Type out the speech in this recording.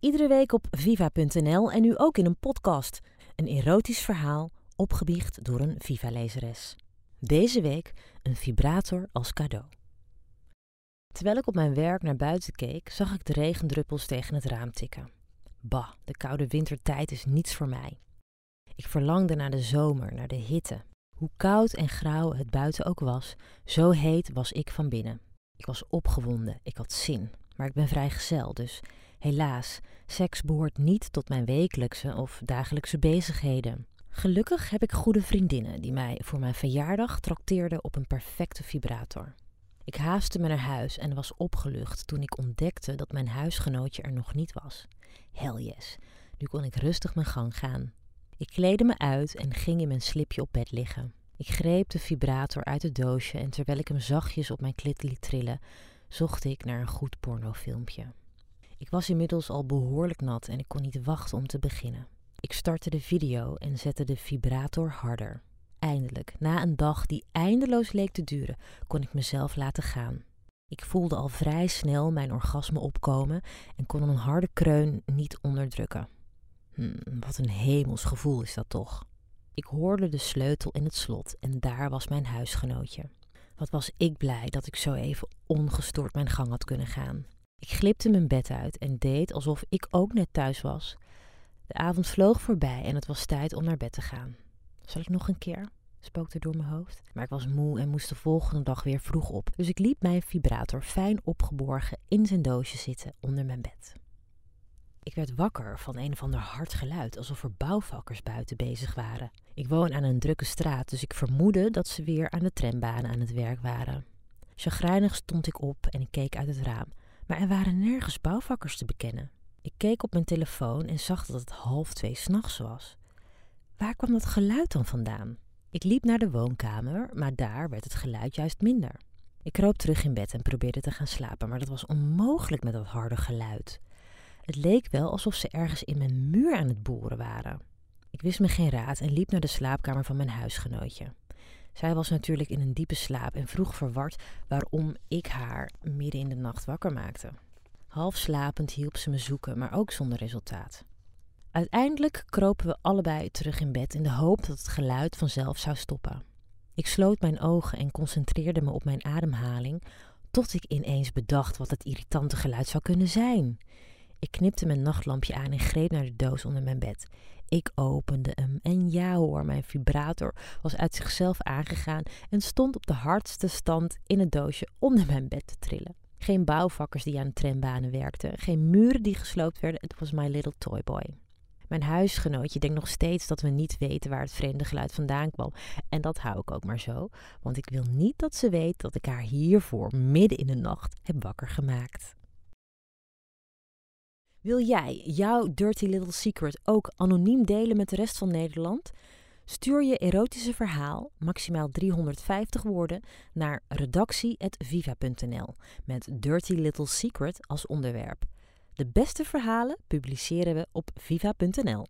Iedere week op viva.nl en nu ook in een podcast. Een erotisch verhaal opgebiecht door een Viva-lezeres. Deze week een vibrator als cadeau. Terwijl ik op mijn werk naar buiten keek, zag ik de regendruppels tegen het raam tikken. Bah, de koude wintertijd is niets voor mij. Ik verlangde naar de zomer, naar de hitte. Hoe koud en grauw het buiten ook was, zo heet was ik van binnen. Ik was opgewonden, ik had zin, maar ik ben vrijgezel, dus helaas, seks behoort niet tot mijn wekelijkse of dagelijkse bezigheden. Gelukkig heb ik goede vriendinnen die mij voor mijn verjaardag trakteerden op een perfecte vibrator. Ik haastte me naar huis en was opgelucht toen ik ontdekte dat mijn huisgenootje er nog niet was. Hell yes, nu kon ik rustig mijn gang gaan. Ik kleedde me uit en ging in mijn slipje op bed liggen. Ik greep de vibrator uit het doosje en terwijl ik hem zachtjes op mijn klit liet trillen, zocht ik naar een goed pornofilmpje. Ik was inmiddels al behoorlijk nat en ik kon niet wachten om te beginnen. Ik startte de video en zette de vibrator harder. Eindelijk, na een dag die eindeloos leek te duren, kon ik mezelf laten gaan. Ik voelde al vrij snel mijn orgasme opkomen en kon een harde kreun niet onderdrukken. Hm, wat een hemels gevoel is dat toch? Ik hoorde de sleutel in het slot en daar was mijn huisgenootje. Wat was ik blij dat ik zo even ongestoord mijn gang had kunnen gaan. Ik glipte mijn bed uit en deed alsof ik ook net thuis was. De avond vloog voorbij en het was tijd om naar bed te gaan. Zal ik nog een keer? spookte door mijn hoofd. Maar ik was moe en moest de volgende dag weer vroeg op. Dus ik liet mijn vibrator fijn opgeborgen in zijn doosje zitten onder mijn bed. Ik werd wakker van een of ander hard geluid, alsof er bouwvakkers buiten bezig waren. Ik woon aan een drukke straat, dus ik vermoedde dat ze weer aan de trambanen aan het werk waren. Chagrijnig stond ik op en ik keek uit het raam, maar er waren nergens bouwvakkers te bekennen. Ik keek op mijn telefoon en zag dat het half twee s'nachts was. Waar kwam dat geluid dan vandaan? Ik liep naar de woonkamer, maar daar werd het geluid juist minder. Ik kroop terug in bed en probeerde te gaan slapen, maar dat was onmogelijk met dat harde geluid. Het leek wel alsof ze ergens in mijn muur aan het boren waren. Ik wist me geen raad en liep naar de slaapkamer van mijn huisgenootje. Zij was natuurlijk in een diepe slaap en vroeg verward waarom ik haar midden in de nacht wakker maakte. Half slapend hielp ze me zoeken, maar ook zonder resultaat. Uiteindelijk kropen we allebei terug in bed in de hoop dat het geluid vanzelf zou stoppen. Ik sloot mijn ogen en concentreerde me op mijn ademhaling, tot ik ineens bedacht wat het irritante geluid zou kunnen zijn. Ik knipte mijn nachtlampje aan en greep naar de doos onder mijn bed. Ik opende hem en ja hoor, mijn vibrator was uit zichzelf aangegaan en stond op de hardste stand in het doosje onder mijn bed te trillen. Geen bouwvakkers die aan trambanen werkten, geen muren die gesloopt werden, het was my little toy boy. Mijn huisgenootje denkt nog steeds dat we niet weten waar het vreemde geluid vandaan kwam. En dat hou ik ook maar zo, want ik wil niet dat ze weet dat ik haar hiervoor midden in de nacht heb wakker gemaakt. Wil jij jouw dirty little secret ook anoniem delen met de rest van Nederland? Stuur je erotische verhaal, maximaal 350 woorden, naar redactie.viva.nl met Dirty Little Secret als onderwerp. De beste verhalen publiceren we op viva.nl.